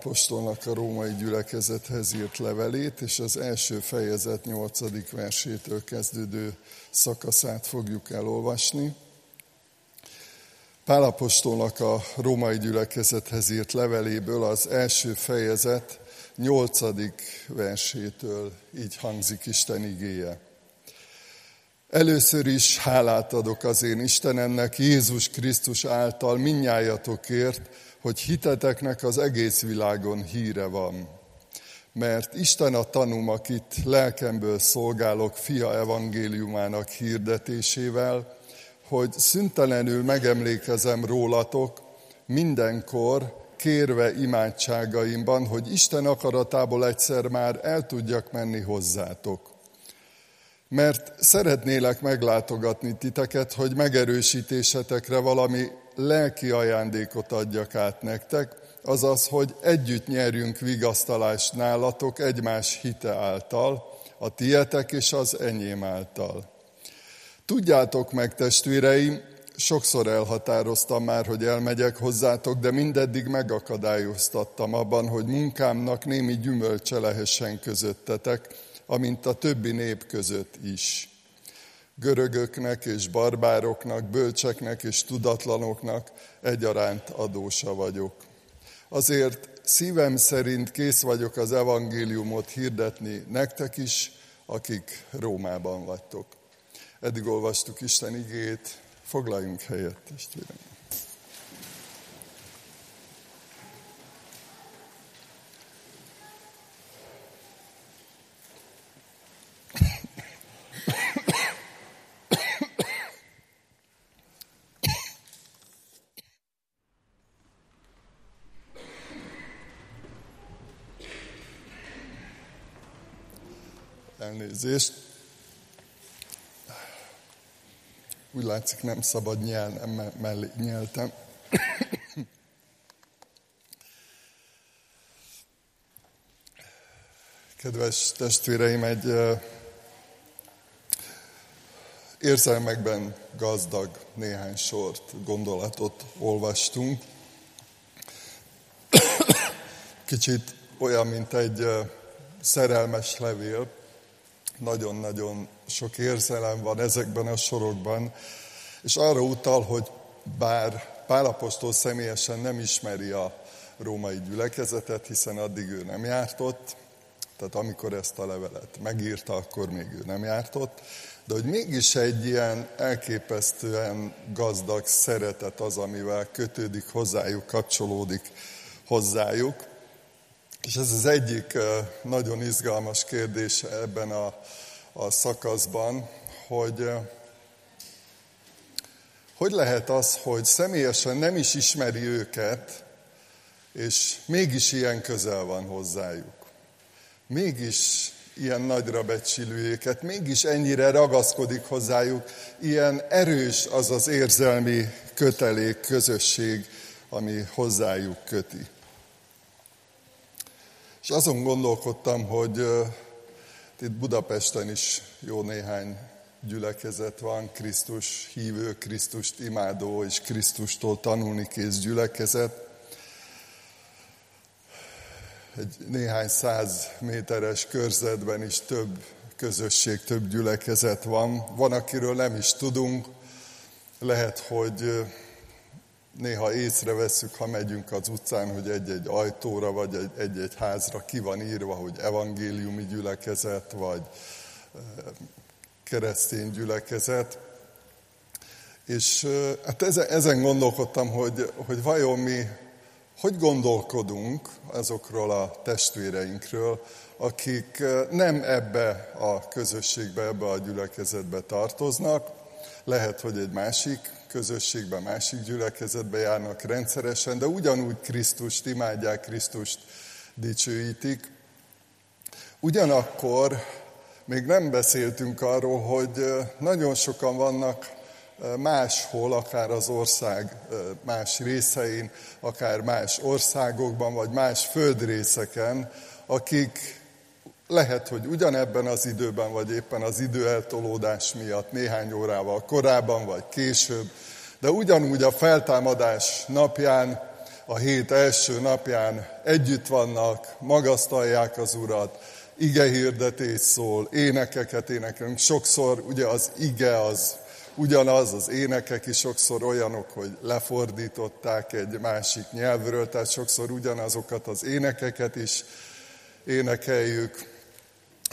Apostolnak a római gyülekezethez írt levelét, és az első fejezet nyolcadik versétől kezdődő szakaszát fogjuk elolvasni. Pálapostolnak a római gyülekezethez írt leveléből az első fejezet nyolcadik versétől így hangzik Isten igéje. Először is hálát adok az én Istenemnek Jézus Krisztus által minnyájatokért, hogy hiteteknek az egész világon híre van. Mert Isten a tanum, akit lelkemből szolgálok fia evangéliumának hirdetésével, hogy szüntelenül megemlékezem rólatok mindenkor, kérve imádságaimban, hogy Isten akaratából egyszer már el tudjak menni hozzátok. Mert szeretnélek meglátogatni titeket, hogy megerősítésetekre valami lelki ajándékot adjak át nektek, azaz, hogy együtt nyerjünk vigasztalást nálatok egymás hite által, a tietek és az enyém által. Tudjátok meg, testvéreim, sokszor elhatároztam már, hogy elmegyek hozzátok, de mindeddig megakadályoztattam abban, hogy munkámnak némi gyümölcse lehessen közöttetek, amint a többi nép között is görögöknek és barbároknak, bölcseknek és tudatlanoknak egyaránt adósa vagyok. Azért szívem szerint kész vagyok az evangéliumot hirdetni nektek is, akik Rómában vagytok. Eddig olvastuk Isten igét, foglaljunk helyet, testvérem. Elnézést. Úgy látszik, nem szabad nyel, nem mellé nyeltem. Kedves testvéreim, egy érzelmekben gazdag néhány sort, gondolatot olvastunk. Kicsit olyan, mint egy szerelmes levél, nagyon-nagyon sok érzelem van ezekben a sorokban, és arra utal, hogy bár Pálapostól személyesen nem ismeri a római gyülekezetet, hiszen addig ő nem járt ott, tehát amikor ezt a levelet megírta, akkor még ő nem járt ott, de hogy mégis egy ilyen elképesztően gazdag szeretet az, amivel kötődik hozzájuk, kapcsolódik hozzájuk. És ez az egyik nagyon izgalmas kérdés ebben a, a szakaszban, hogy hogy lehet az, hogy személyesen nem is ismeri őket, és mégis ilyen közel van hozzájuk. Mégis ilyen nagyra becsülő őket, mégis ennyire ragaszkodik hozzájuk, ilyen erős az az érzelmi kötelék, közösség, ami hozzájuk köti. És azon gondolkodtam, hogy itt Budapesten is jó néhány gyülekezet van, Krisztus hívő, Krisztust imádó és Krisztustól tanulni kész gyülekezet. Egy néhány száz méteres körzetben is több közösség, több gyülekezet van. Van, akiről nem is tudunk. Lehet, hogy néha észreveszünk, ha megyünk az utcán, hogy egy-egy ajtóra vagy egy-egy házra ki van írva, hogy evangéliumi gyülekezet, vagy keresztény gyülekezet. És hát ezen gondolkodtam, hogy, hogy vajon mi hogy gondolkodunk azokról a testvéreinkről, akik nem ebbe a közösségbe, ebbe a gyülekezetbe tartoznak, lehet, hogy egy másik közösségben, másik gyülekezetbe járnak rendszeresen, de ugyanúgy Krisztust imádják, Krisztust dicsőítik. Ugyanakkor még nem beszéltünk arról, hogy nagyon sokan vannak máshol, akár az ország más részein, akár más országokban, vagy más földrészeken, akik lehet, hogy ugyanebben az időben, vagy éppen az időeltolódás miatt néhány órával korábban, vagy később, de ugyanúgy a feltámadás napján a hét első napján együtt vannak, magasztalják az Urat, ige hirdetés szól, énekeket énekelünk. Sokszor ugye az ige az ugyanaz, az énekek is sokszor olyanok, hogy lefordították egy másik nyelvről, tehát sokszor ugyanazokat az énekeket is énekeljük.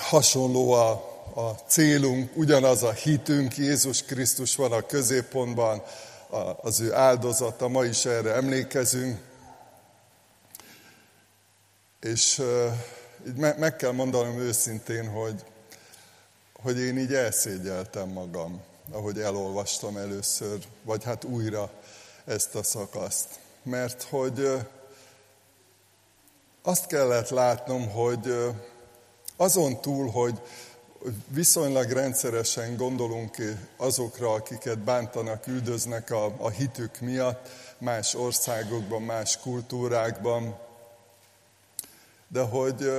Hasonló a, a célunk, ugyanaz a hitünk, Jézus Krisztus van a középpontban, az ő áldozata, ma is erre emlékezünk. És így meg kell mondanom őszintén, hogy, hogy én így elszégyeltem magam, ahogy elolvastam először, vagy hát újra ezt a szakaszt. Mert hogy azt kellett látnom, hogy azon túl, hogy viszonylag rendszeresen gondolunk azokra, akiket bántanak, üldöznek a, a hitük miatt, más országokban, más kultúrákban, de hogy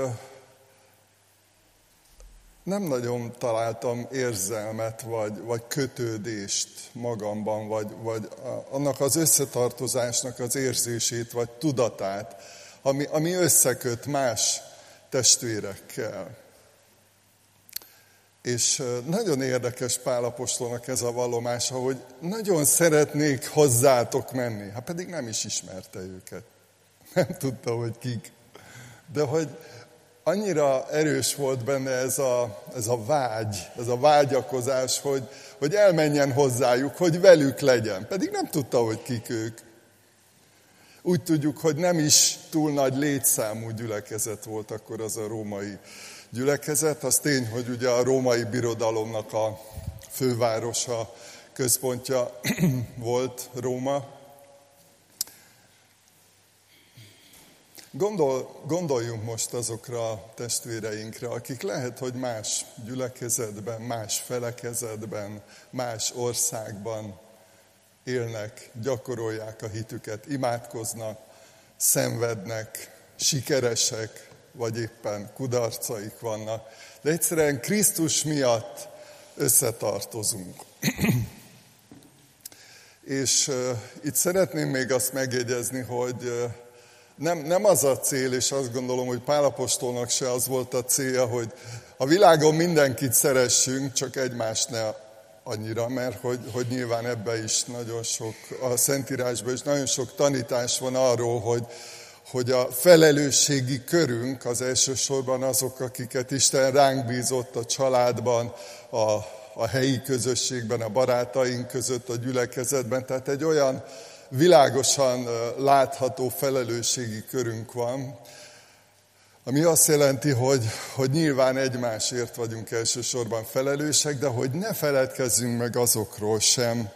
nem nagyon találtam érzelmet, vagy, vagy kötődést magamban, vagy, vagy annak az összetartozásnak az érzését, vagy tudatát, ami, ami összeköt más testvérekkel. És nagyon érdekes Pálapostolnak ez a vallomása, hogy nagyon szeretnék hozzátok menni. Hát pedig nem is ismerte őket. Nem tudta, hogy kik. De hogy annyira erős volt benne ez a, ez a vágy, ez a vágyakozás, hogy, hogy elmenjen hozzájuk, hogy velük legyen. Pedig nem tudta, hogy kik ők. Úgy tudjuk, hogy nem is túl nagy létszámú gyülekezet volt akkor az a római gyülekezet. Az tény, hogy ugye a római birodalomnak a fővárosa, központja volt Róma. Gondol, gondoljunk most azokra a testvéreinkre, akik lehet, hogy más gyülekezetben, más felekezetben, más országban élnek, gyakorolják a hitüket, imádkoznak, szenvednek, sikeresek, vagy éppen kudarcaik vannak. De egyszerűen Krisztus miatt összetartozunk. És uh, itt szeretném még azt megjegyezni, hogy uh, nem, nem az a cél, és azt gondolom, hogy Pálapostolnak se az volt a célja, hogy a világon mindenkit szeressünk, csak egymást ne annyira, mert hogy, hogy nyilván ebbe is nagyon sok, a Szentírásban is nagyon sok tanítás van arról, hogy, hogy a felelősségi körünk az elsősorban azok, akiket Isten ránk bízott a családban, a, a helyi közösségben, a barátaink között, a gyülekezetben. Tehát egy olyan világosan látható felelősségi körünk van, ami azt jelenti, hogy, hogy nyilván egymásért vagyunk elsősorban felelősek, de hogy ne feledkezzünk meg azokról sem,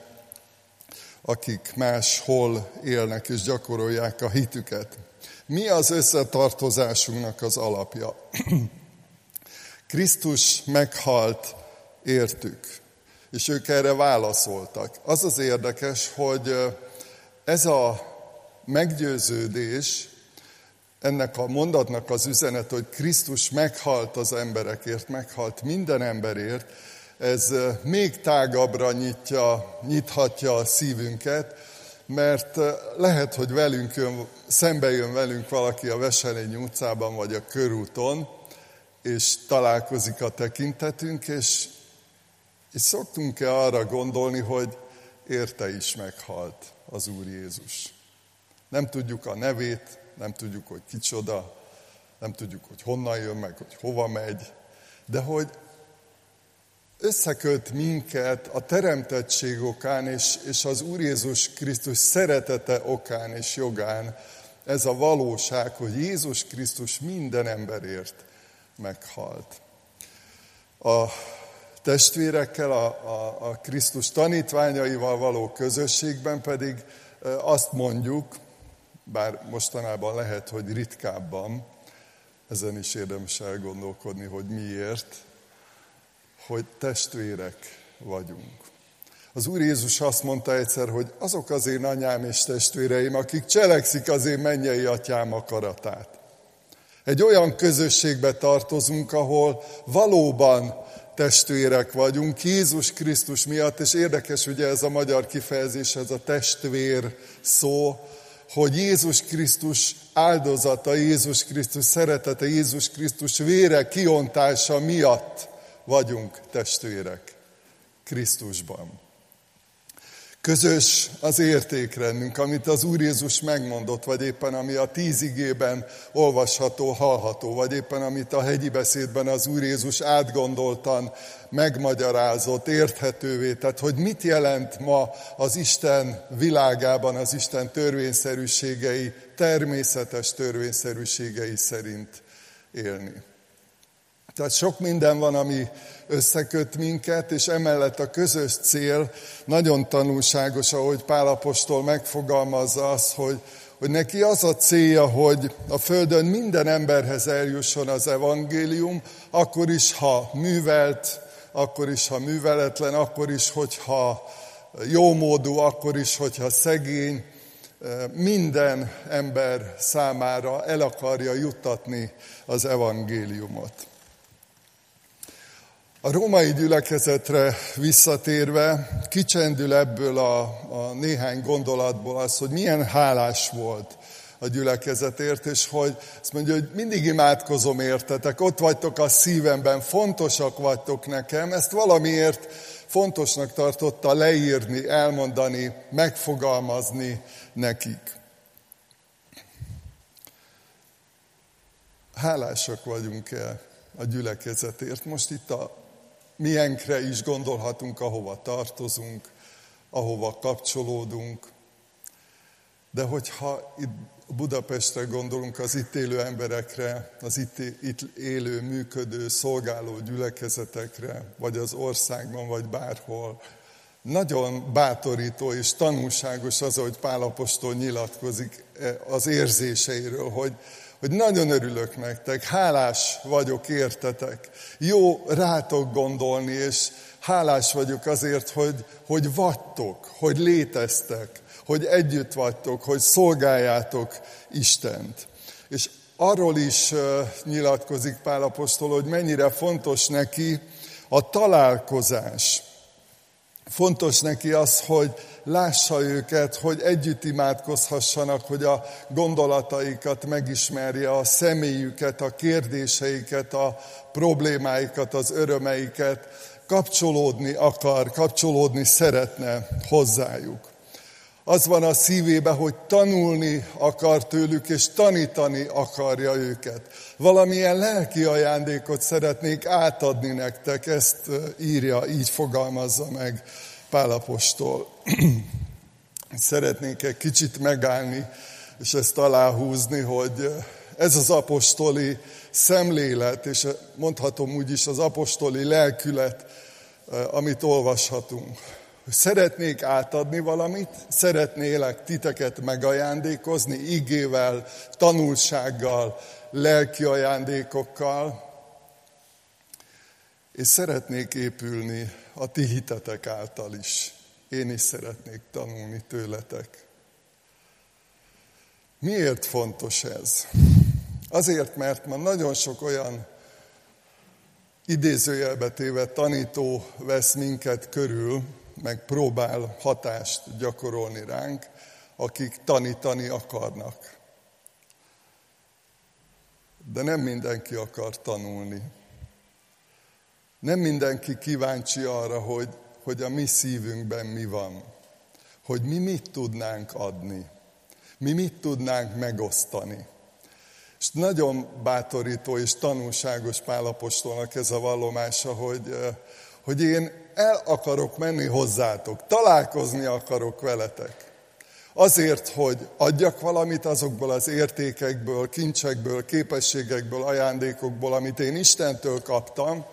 akik máshol élnek és gyakorolják a hitüket. Mi az összetartozásunknak az alapja? Krisztus meghalt értük, és ők erre válaszoltak. Az az érdekes, hogy ez a meggyőződés, ennek a mondatnak az üzenet, hogy Krisztus meghalt az emberekért, meghalt minden emberért, ez még tágabbra nyitja, nyithatja a szívünket, mert lehet, hogy velünk jön, szembe jön velünk valaki a Veselény utcában vagy a körúton, és találkozik a tekintetünk, és, és szoktunk-e arra gondolni, hogy érte is meghalt az Úr Jézus. Nem tudjuk a nevét, nem tudjuk, hogy kicsoda, nem tudjuk, hogy honnan jön meg, hogy hova megy, de hogy összeköt minket a teremtettség okán és, és az Úr Jézus Krisztus szeretete okán és jogán ez a valóság, hogy Jézus Krisztus minden emberért meghalt. A testvérekkel, a, a, a Krisztus tanítványaival való közösségben pedig azt mondjuk, bár mostanában lehet, hogy ritkábban, ezen is érdemes elgondolkodni, hogy miért, hogy testvérek vagyunk. Az Úr Jézus azt mondta egyszer, hogy azok az én anyám és testvéreim, akik cselekszik az én mennyei atyám akaratát. Egy olyan közösségbe tartozunk, ahol valóban testvérek vagyunk, Jézus Krisztus miatt, és érdekes ugye ez a magyar kifejezés, ez a testvér szó, hogy Jézus Krisztus áldozata, Jézus Krisztus szeretete, Jézus Krisztus vére kiontása miatt vagyunk testvérek Krisztusban. Közös az értékrendünk, amit az Úr Jézus megmondott, vagy éppen ami a tíz igében olvasható, hallható, vagy éppen amit a hegyi beszédben az Úr Jézus átgondoltan megmagyarázott, érthetővé. Tehát, hogy mit jelent ma az Isten világában, az Isten törvényszerűségei, természetes törvényszerűségei szerint élni. Tehát sok minden van, ami összeköt minket, és emellett a közös cél nagyon tanulságos, ahogy Pálapostól megfogalmazza az, hogy, hogy neki az a célja, hogy a Földön minden emberhez eljusson az evangélium, akkor is, ha művelt, akkor is, ha műveletlen, akkor is, hogyha jómódú, akkor is, hogyha szegény, minden ember számára el akarja juttatni az evangéliumot. A római gyülekezetre visszatérve kicsendül ebből a, a néhány gondolatból az, hogy milyen hálás volt a gyülekezetért, és hogy azt mondja, hogy mindig imádkozom értetek, ott vagytok a szívemben, fontosak vagytok nekem, ezt valamiért fontosnak tartotta leírni, elmondani, megfogalmazni nekik. Hálásak vagyunk-e a gyülekezetért? Most itt a milyenkre is gondolhatunk, ahova tartozunk, ahova kapcsolódunk. De hogyha itt Budapestre gondolunk, az itt élő emberekre, az itt, élő, működő, szolgáló gyülekezetekre, vagy az országban, vagy bárhol, nagyon bátorító és tanulságos az, hogy Pálapostól nyilatkozik e, az érzéseiről, hogy, hogy nagyon örülök nektek, hálás vagyok értetek, jó rátok gondolni, és hálás vagyok azért, hogy, hogy vagytok, hogy léteztek, hogy együtt vagytok, hogy szolgáljátok Istent. És arról is nyilatkozik Pál Apostol, hogy mennyire fontos neki a találkozás. Fontos neki az, hogy lássa őket, hogy együtt imádkozhassanak, hogy a gondolataikat megismerje, a személyüket, a kérdéseiket, a problémáikat, az örömeiket, kapcsolódni akar, kapcsolódni szeretne hozzájuk. Az van a szívébe, hogy tanulni akar tőlük, és tanítani akarja őket. Valamilyen lelki ajándékot szeretnék átadni nektek, ezt írja, így fogalmazza meg Pálapostól. Szeretnék egy kicsit megállni, és ezt aláhúzni, hogy ez az apostoli szemlélet, és mondhatom úgy is az apostoli lelkület, amit olvashatunk. Szeretnék átadni valamit, szeretnélek titeket megajándékozni igével, tanulsággal, lelki ajándékokkal, és szeretnék épülni a ti hitetek által is. Én is szeretnék tanulni tőletek. Miért fontos ez? Azért, mert ma nagyon sok olyan idézőjelbe téve tanító vesz minket körül, meg próbál hatást gyakorolni ránk, akik tanítani akarnak. De nem mindenki akar tanulni. Nem mindenki kíváncsi arra, hogy, hogy a mi szívünkben mi van. Hogy mi mit tudnánk adni. Mi mit tudnánk megosztani. És nagyon bátorító és tanulságos Pálapostolnak ez a vallomása, hogy, hogy én el akarok menni hozzátok, találkozni akarok veletek. Azért, hogy adjak valamit azokból az értékekből, kincsekből, képességekből, ajándékokból, amit én Istentől kaptam,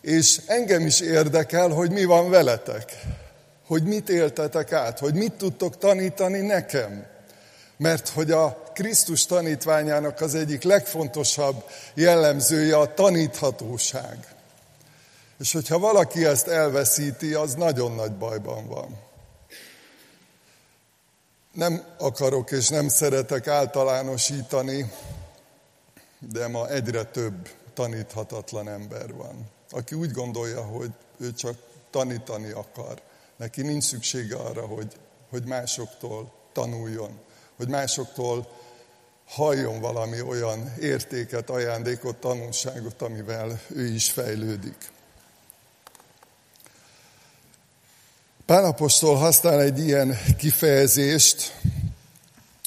és engem is érdekel, hogy mi van veletek, hogy mit éltetek át, hogy mit tudtok tanítani nekem. Mert hogy a Krisztus tanítványának az egyik legfontosabb jellemzője a taníthatóság. És hogyha valaki ezt elveszíti, az nagyon nagy bajban van. Nem akarok és nem szeretek általánosítani, de ma egyre több taníthatatlan ember van aki úgy gondolja, hogy ő csak tanítani akar. Neki nincs szüksége arra, hogy, hogy másoktól tanuljon, hogy másoktól halljon valami olyan értéket, ajándékot, tanulságot, amivel ő is fejlődik. Pálapostól használ egy ilyen kifejezést,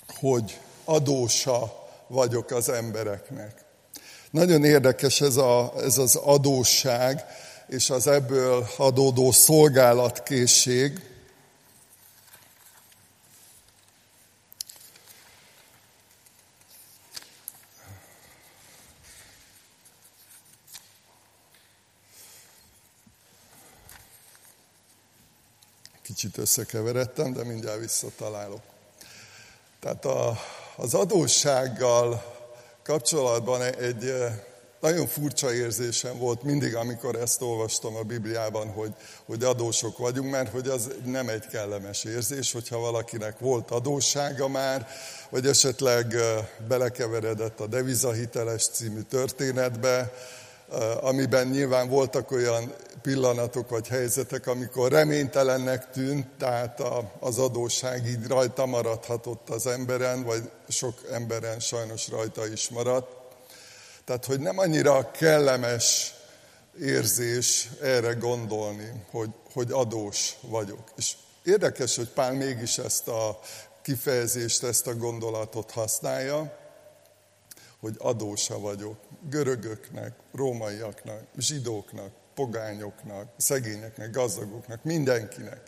hogy adósa vagyok az embereknek. Nagyon érdekes ez, a, ez az adósság, és az ebből adódó szolgálatkészség. Kicsit összekeveredtem, de mindjárt visszatalálok. Tehát a, az adóssággal kapcsolatban egy eh, nagyon furcsa érzésem volt mindig, amikor ezt olvastam a Bibliában, hogy, hogy adósok vagyunk, mert hogy az nem egy kellemes érzés, hogyha valakinek volt adóssága már, vagy esetleg eh, belekeveredett a devizahiteles című történetbe, amiben nyilván voltak olyan pillanatok vagy helyzetek, amikor reménytelennek tűnt, tehát az adósság így rajta maradhatott az emberen, vagy sok emberen sajnos rajta is maradt. Tehát, hogy nem annyira kellemes érzés erre gondolni, hogy, hogy adós vagyok. És érdekes, hogy Pál mégis ezt a kifejezést, ezt a gondolatot használja, hogy adósa vagyok görögöknek, rómaiaknak, zsidóknak, pogányoknak, szegényeknek, gazdagoknak, mindenkinek.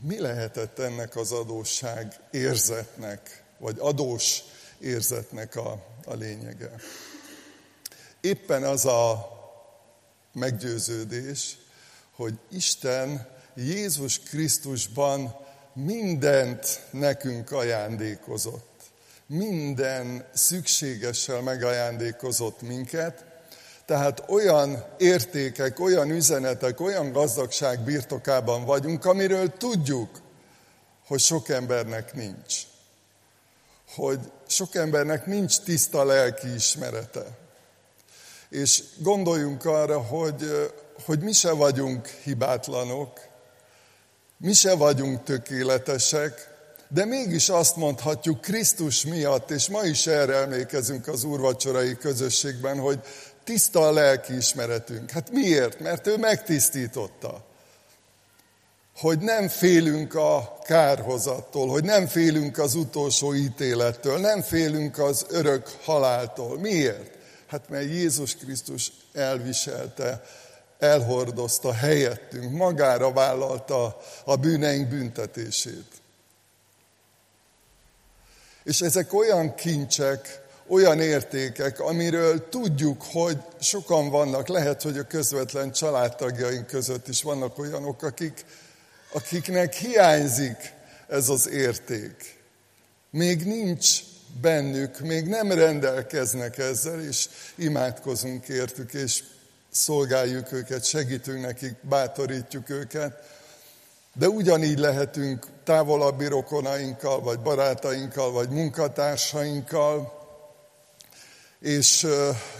Mi lehetett ennek az adósság érzetnek, vagy adós érzetnek a, a lényege? Éppen az a meggyőződés, hogy Isten Jézus Krisztusban mindent nekünk ajándékozott minden szükségessel megajándékozott minket, tehát olyan értékek, olyan üzenetek, olyan gazdagság birtokában vagyunk, amiről tudjuk, hogy sok embernek nincs. Hogy sok embernek nincs tiszta lelki ismerete. És gondoljunk arra, hogy, hogy mi se vagyunk hibátlanok, mi se vagyunk tökéletesek, de mégis azt mondhatjuk Krisztus miatt, és ma is erre emlékezünk az úrvacsorai közösségben, hogy tiszta a lelki ismeretünk. Hát miért? Mert ő megtisztította. Hogy nem félünk a kárhozattól, hogy nem félünk az utolsó ítélettől, nem félünk az örök haláltól. Miért? Hát mert Jézus Krisztus elviselte, elhordozta helyettünk, magára vállalta a bűneink büntetését. És ezek olyan kincsek, olyan értékek, amiről tudjuk, hogy sokan vannak, lehet, hogy a közvetlen családtagjaink között is vannak olyanok, akik, akiknek hiányzik ez az érték. Még nincs bennük, még nem rendelkeznek ezzel, és imádkozunk értük, és szolgáljuk őket, segítünk nekik, bátorítjuk őket. De ugyanígy lehetünk távolabbi rokonainkkal, vagy barátainkkal, vagy munkatársainkkal, és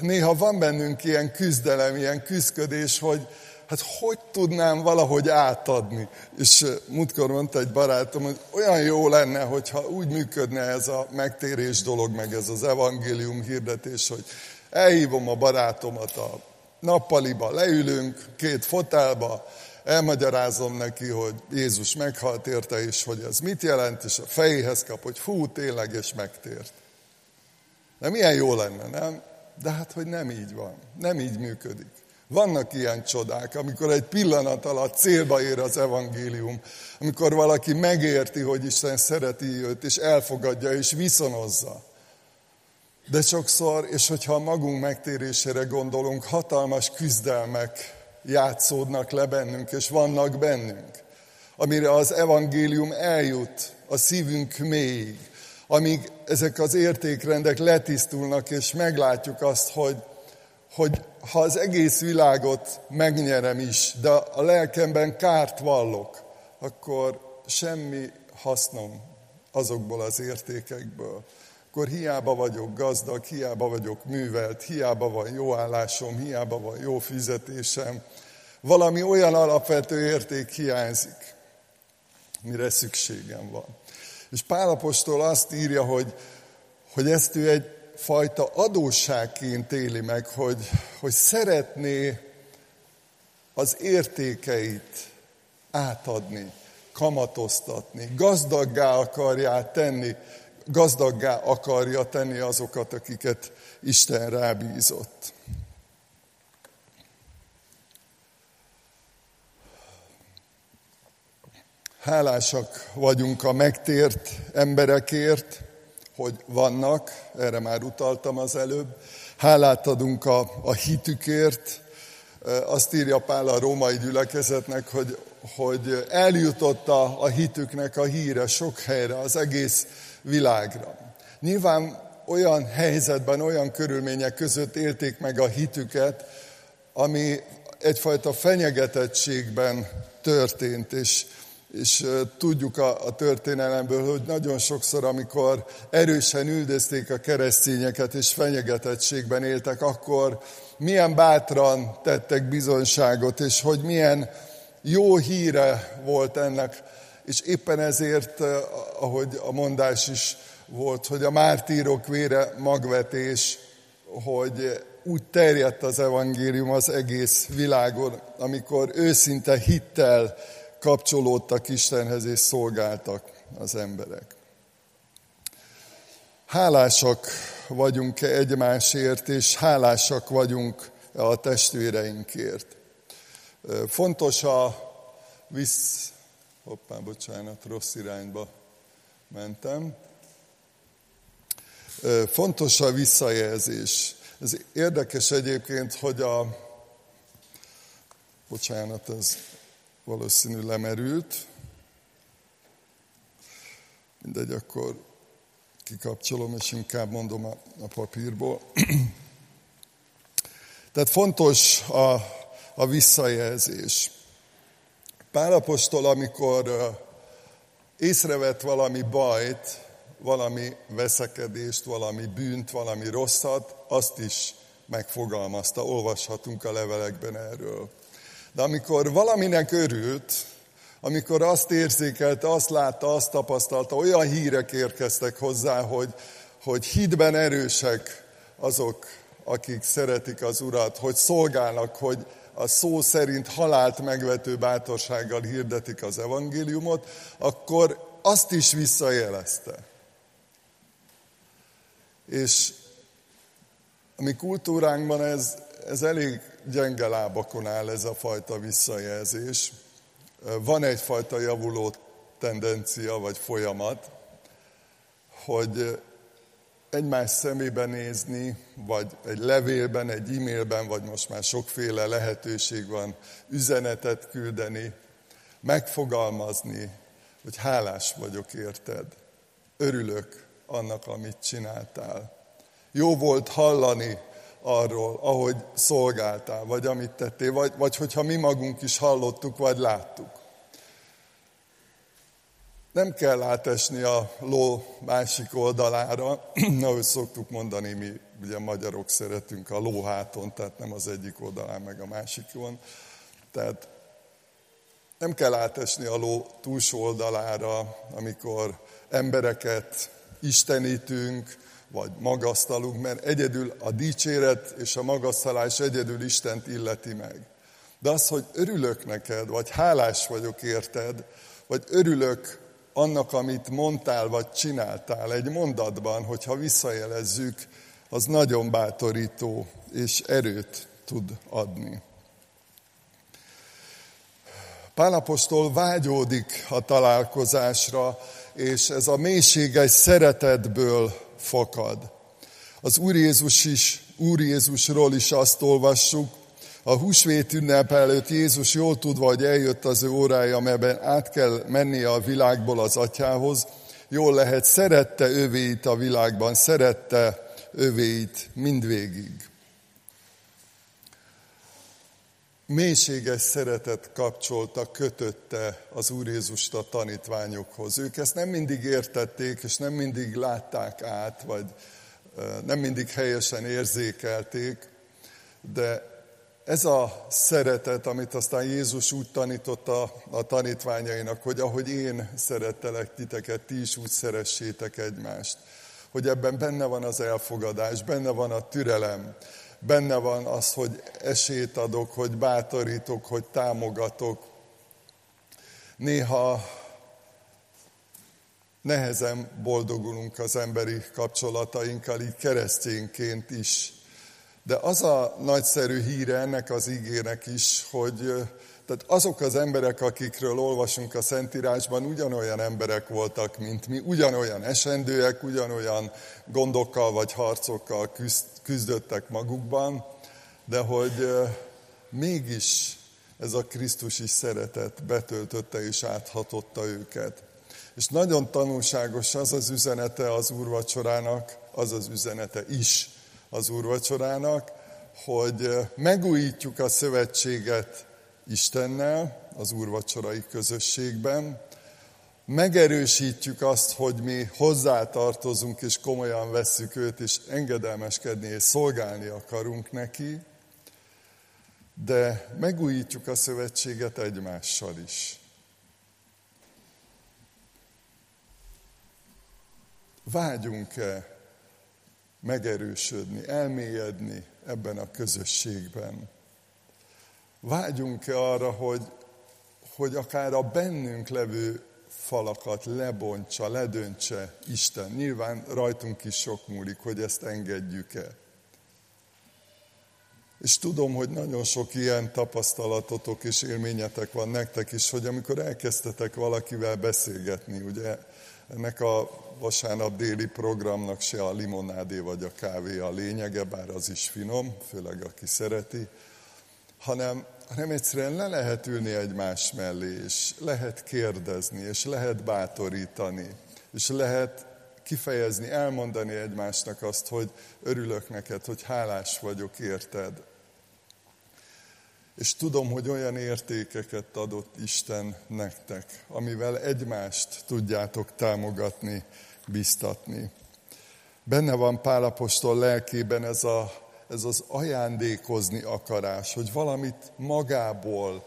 néha van bennünk ilyen küzdelem, ilyen küzdködés, hogy hát hogy tudnám valahogy átadni. És múltkor mondta egy barátom, hogy olyan jó lenne, hogyha úgy működne ez a megtérés dolog, meg ez az evangélium hirdetés, hogy elhívom a barátomat a nappaliba, leülünk két fotelba, elmagyarázom neki, hogy Jézus meghalt érte, és hogy ez mit jelent, és a fejéhez kap, hogy fú, tényleg, és megtért. De milyen jó lenne, nem? De hát, hogy nem így van, nem így működik. Vannak ilyen csodák, amikor egy pillanat alatt célba ér az evangélium, amikor valaki megérti, hogy Isten szereti őt, és elfogadja, és viszonozza. De sokszor, és hogyha magunk megtérésére gondolunk, hatalmas küzdelmek játszódnak le bennünk, és vannak bennünk, amire az evangélium eljut a szívünk mélyig, amíg ezek az értékrendek letisztulnak, és meglátjuk azt, hogy, hogy ha az egész világot megnyerem is, de a lelkemben kárt vallok, akkor semmi hasznom azokból az értékekből. Akkor hiába vagyok gazdag, hiába vagyok művelt, hiába van jó állásom, hiába van jó fizetésem, valami olyan alapvető érték hiányzik. mire szükségem van. És Pálapostól azt írja, hogy, hogy ezt ő egyfajta adósságként éli meg, hogy, hogy szeretné az értékeit átadni, kamatoztatni, gazdaggá akarja tenni, gazdaggá akarja tenni azokat, akiket Isten rábízott. Hálásak vagyunk a megtért emberekért, hogy vannak, erre már utaltam az előbb. Hálát adunk a, a hitükért. Azt írja Pál a római gyülekezetnek, hogy, hogy eljutott a, a hitüknek a híre sok helyre, az egész világra. Nyilván olyan helyzetben, olyan körülmények között élték meg a hitüket, ami egyfajta fenyegetettségben történt, és és tudjuk a, a történelemből, hogy nagyon sokszor, amikor erősen üldözték a keresztényeket és fenyegetettségben éltek, akkor milyen bátran tettek bizonyságot, és hogy milyen jó híre volt ennek. És éppen ezért, ahogy a mondás is volt, hogy a mártírok vére magvetés, hogy úgy terjedt az evangélium az egész világon, amikor őszinte hittel kapcsolódtak Istenhez és szolgáltak az emberek. Hálásak vagyunk-e egymásért, és hálásak vagyunk a testvéreinkért. Fontos a visz... Hoppá, bocsánat, rossz irányba mentem. Fontos a visszajelzés. Ez érdekes egyébként, hogy a... Bocsánat, ez valószínű lemerült. Mindegy, akkor kikapcsolom, és inkább mondom a, a papírból. Tehát fontos a, a visszajelzés. Pálapostól, amikor észrevett valami bajt, valami veszekedést, valami bűnt, valami rosszat, azt is megfogalmazta. Olvashatunk a levelekben erről. De amikor valaminek örült, amikor azt érzékelte, azt látta, azt tapasztalta, olyan hírek érkeztek hozzá, hogy, hogy hitben erősek azok, akik szeretik az Urat, hogy szolgálnak, hogy a szó szerint halált megvető bátorsággal hirdetik az evangéliumot, akkor azt is visszajelezte. És a mi kultúránkban ez, ez elég gyenge lábakon áll ez a fajta visszajelzés. Van egyfajta javuló tendencia vagy folyamat, hogy egymás szemébe nézni, vagy egy levélben, egy e-mailben, vagy most már sokféle lehetőség van üzenetet küldeni, megfogalmazni, hogy hálás vagyok érted, örülök annak, amit csináltál. Jó volt hallani arról, ahogy szolgáltál, vagy amit tettél, vagy, vagy hogyha mi magunk is hallottuk, vagy láttuk. Nem kell átesni a ló másik oldalára, ahogy szoktuk mondani, mi ugye magyarok szeretünk a lóháton, tehát nem az egyik oldalán, meg a másikon. Tehát nem kell átesni a ló túlsó oldalára, amikor embereket istenítünk, vagy magasztalunk, mert egyedül a dicséret és a magasztalás egyedül Istent illeti meg. De az, hogy örülök neked, vagy hálás vagyok érted, vagy örülök annak, amit mondtál, vagy csináltál egy mondatban, hogyha visszajelezzük, az nagyon bátorító és erőt tud adni. Pálapostól vágyódik a találkozásra, és ez a mélységes szeretetből fakad. Az Úr Jézus is, Úr Jézusról is azt olvassuk, a húsvét ünnep előtt Jézus jól tudva, hogy eljött az ő órája, amelyben át kell mennie a világból az atyához, jól lehet, szerette övéit a világban, szerette övéit mindvégig. Mélységes szeretet kapcsolta, kötötte az Úr Jézust a tanítványokhoz. Ők ezt nem mindig értették, és nem mindig látták át, vagy nem mindig helyesen érzékelték, de ez a szeretet, amit aztán Jézus úgy tanította a tanítványainak, hogy ahogy én szerettelek titeket, ti is úgy szeressétek egymást. Hogy ebben benne van az elfogadás, benne van a türelem, benne van az, hogy esélyt adok, hogy bátorítok, hogy támogatok. Néha nehezen boldogulunk az emberi kapcsolatainkkal, így keresztényként is. De az a nagyszerű híre ennek az ígének is, hogy tehát azok az emberek, akikről olvasunk a Szentírásban, ugyanolyan emberek voltak, mint mi, ugyanolyan esendőek, ugyanolyan gondokkal vagy harcokkal küzdöttek magukban, de hogy mégis ez a Krisztusi szeretet betöltötte és áthatotta őket. És nagyon tanulságos az az üzenete az úrvacsorának, az az üzenete is az úrvacsorának, hogy megújítjuk a szövetséget Istennel, az úrvacsorai közösségben, megerősítjük azt, hogy mi hozzátartozunk és komolyan vesszük őt, és engedelmeskedni és szolgálni akarunk neki, de megújítjuk a szövetséget egymással is. Vágyunk-e megerősödni, elmélyedni ebben a közösségben? Vágyunk-e arra, hogy, hogy akár a bennünk levő falakat lebontsa, ledöntse Isten? Nyilván rajtunk is sok múlik, hogy ezt engedjük-e. És tudom, hogy nagyon sok ilyen tapasztalatotok és élményetek van nektek is, hogy amikor elkezdtetek valakivel beszélgetni, ugye ennek a vasárnap déli programnak se a limonádé vagy a kávé a lényege, bár az is finom, főleg aki szereti, hanem, hanem egyszerűen le lehet ülni egymás mellé, és lehet kérdezni, és lehet bátorítani, és lehet kifejezni, elmondani egymásnak azt, hogy örülök neked, hogy hálás vagyok érted. És tudom, hogy olyan értékeket adott Isten nektek, amivel egymást tudjátok támogatni, biztatni. Benne van Pálapostól lelkében ez, a, ez az ajándékozni akarás, hogy valamit magából,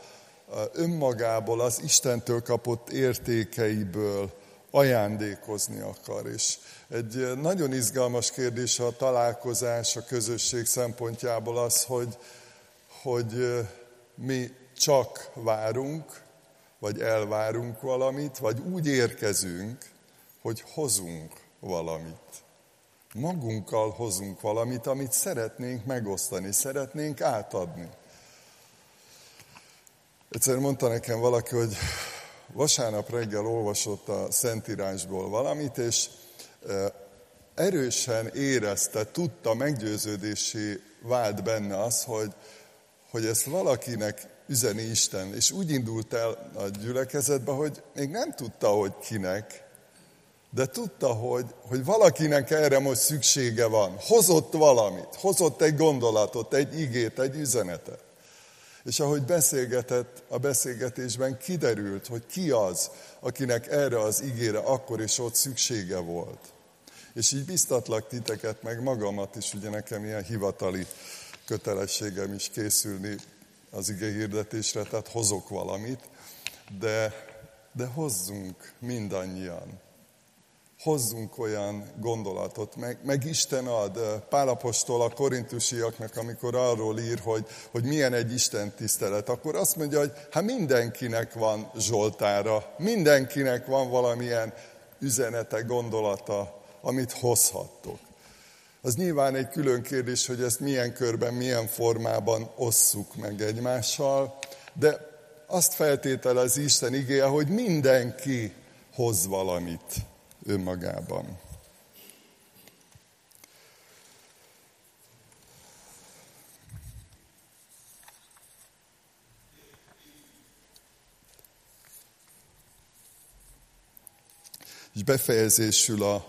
önmagából, az Istentől kapott értékeiből ajándékozni akar. És egy nagyon izgalmas kérdés a találkozás, a közösség szempontjából az, hogy, hogy mi csak várunk, vagy elvárunk valamit, vagy úgy érkezünk, hogy hozunk valamit. Magunkkal hozunk valamit, amit szeretnénk megosztani, szeretnénk átadni. Egyszer mondta nekem valaki, hogy vasárnap reggel olvasott a Szentírásból valamit, és erősen érezte, tudta, meggyőződésé vált benne az, hogy, hogy ezt valakinek üzeni Isten. És úgy indult el a gyülekezetbe, hogy még nem tudta, hogy kinek, de tudta, hogy, hogy valakinek erre most szüksége van. Hozott valamit, hozott egy gondolatot, egy igét, egy üzenetet. És ahogy beszélgetett, a beszélgetésben kiderült, hogy ki az, akinek erre az igére akkor és ott szüksége volt. És így biztatlak titeket, meg magamat is, ugye nekem ilyen hivatali kötelességem is készülni az ige hirdetésre, tehát hozok valamit, de, de hozzunk mindannyian hozzunk olyan gondolatot, meg, meg Isten ad. Pálapostól a korintusiaknak, amikor arról ír, hogy, hogy milyen egy Isten tisztelet, akkor azt mondja, hogy hát mindenkinek van Zsoltára, mindenkinek van valamilyen üzenete, gondolata, amit hozhattok. Az nyilván egy külön kérdés, hogy ezt milyen körben, milyen formában osszuk meg egymással, de azt feltételez Isten igéje, hogy mindenki hoz valamit önmagában. És befejezésül a,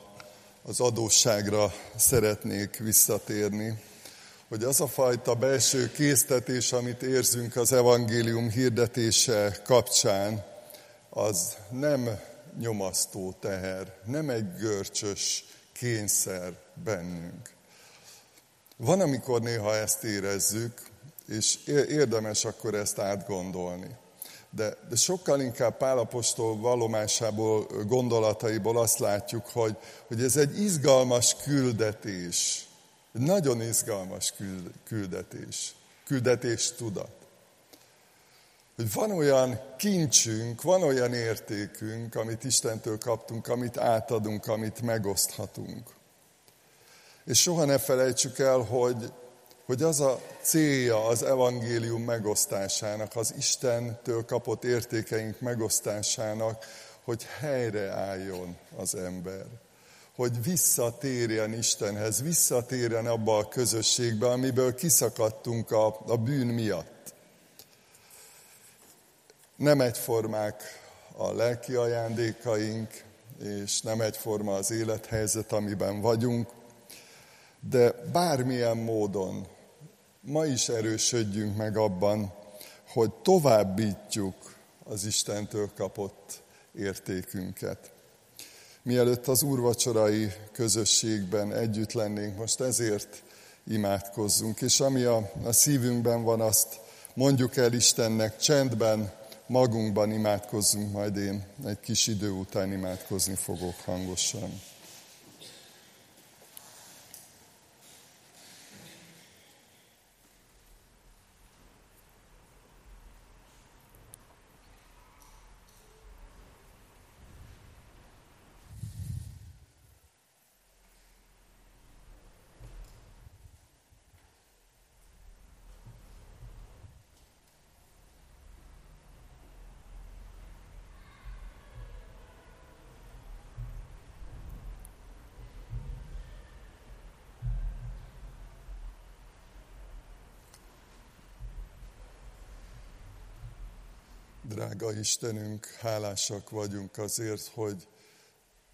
az adósságra szeretnék visszatérni, hogy az a fajta belső késztetés, amit érzünk az evangélium hirdetése kapcsán, az nem nyomasztó teher, nem egy görcsös kényszer bennünk. Van, amikor néha ezt érezzük, és érdemes akkor ezt átgondolni. De, de sokkal inkább Pálapostól valomásából, gondolataiból azt látjuk, hogy, hogy ez egy izgalmas küldetés. Egy nagyon izgalmas küldetés. Küldetés tudat. Hogy van olyan kincsünk, van olyan értékünk, amit Istentől kaptunk, amit átadunk, amit megoszthatunk. És soha ne felejtsük el, hogy hogy az a célja az evangélium megosztásának, az Istentől kapott értékeink megosztásának, hogy helyreálljon az ember. Hogy visszatérjen Istenhez, visszatérjen abba a közösségbe, amiből kiszakadtunk a, a bűn miatt. Nem egyformák a lelki ajándékaink, és nem egyforma az élethelyzet, amiben vagyunk, de bármilyen módon ma is erősödjünk meg abban, hogy továbbítjuk az Istentől kapott értékünket. Mielőtt az úrvacsorai közösségben együtt lennénk, most ezért imádkozzunk, és ami a, a szívünkben van, azt mondjuk el Istennek csendben, magunkban imádkozzunk, majd én egy kis idő után imádkozni fogok hangosan. Drága Istenünk, hálásak vagyunk azért, hogy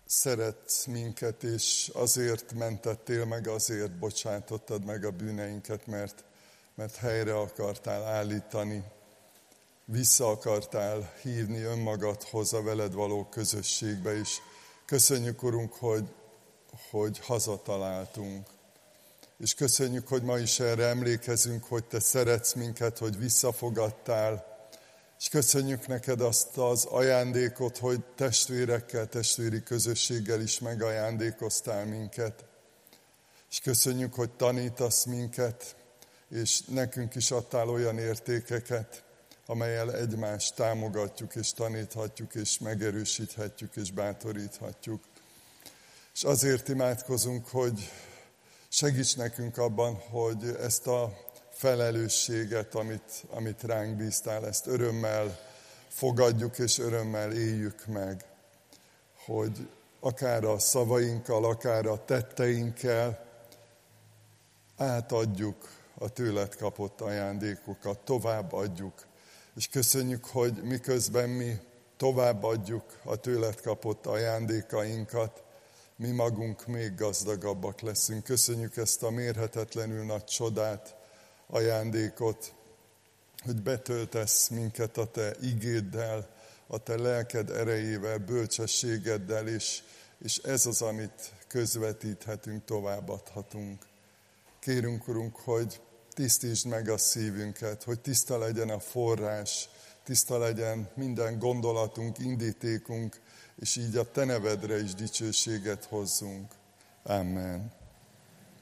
szeretsz minket, és azért mentettél meg, azért bocsátottad meg a bűneinket, mert, mert helyre akartál állítani, vissza akartál hívni önmagadhoz a veled való közösségbe is. Köszönjük, Urunk, hogy, hogy hazataláltunk. És köszönjük, hogy ma is erre emlékezünk, hogy Te szeretsz minket, hogy visszafogadtál, és köszönjük neked azt az ajándékot, hogy testvérekkel, testvéri közösséggel is megajándékoztál minket. És köszönjük, hogy tanítasz minket, és nekünk is adtál olyan értékeket, amelyel egymást támogatjuk, és taníthatjuk, és megerősíthetjük, és bátoríthatjuk. És azért imádkozunk, hogy segíts nekünk abban, hogy ezt a felelősséget, amit, amit ránk bíztál, ezt örömmel fogadjuk és örömmel éljük meg, hogy akár a szavainkkal, akár a tetteinkkel átadjuk a tőled kapott ajándékokat, továbbadjuk. És köszönjük, hogy miközben mi továbbadjuk a tőled kapott ajándékainkat, mi magunk még gazdagabbak leszünk. Köszönjük ezt a mérhetetlenül nagy csodát, ajándékot, hogy betöltesz minket a Te igéddel, a Te lelked erejével, bölcsességeddel, és, és ez az, amit közvetíthetünk, továbbadhatunk. Kérünk, Urunk, hogy tisztítsd meg a szívünket, hogy tiszta legyen a forrás, tiszta legyen minden gondolatunk, indítékunk, és így a Te nevedre is dicsőséget hozzunk. Amen.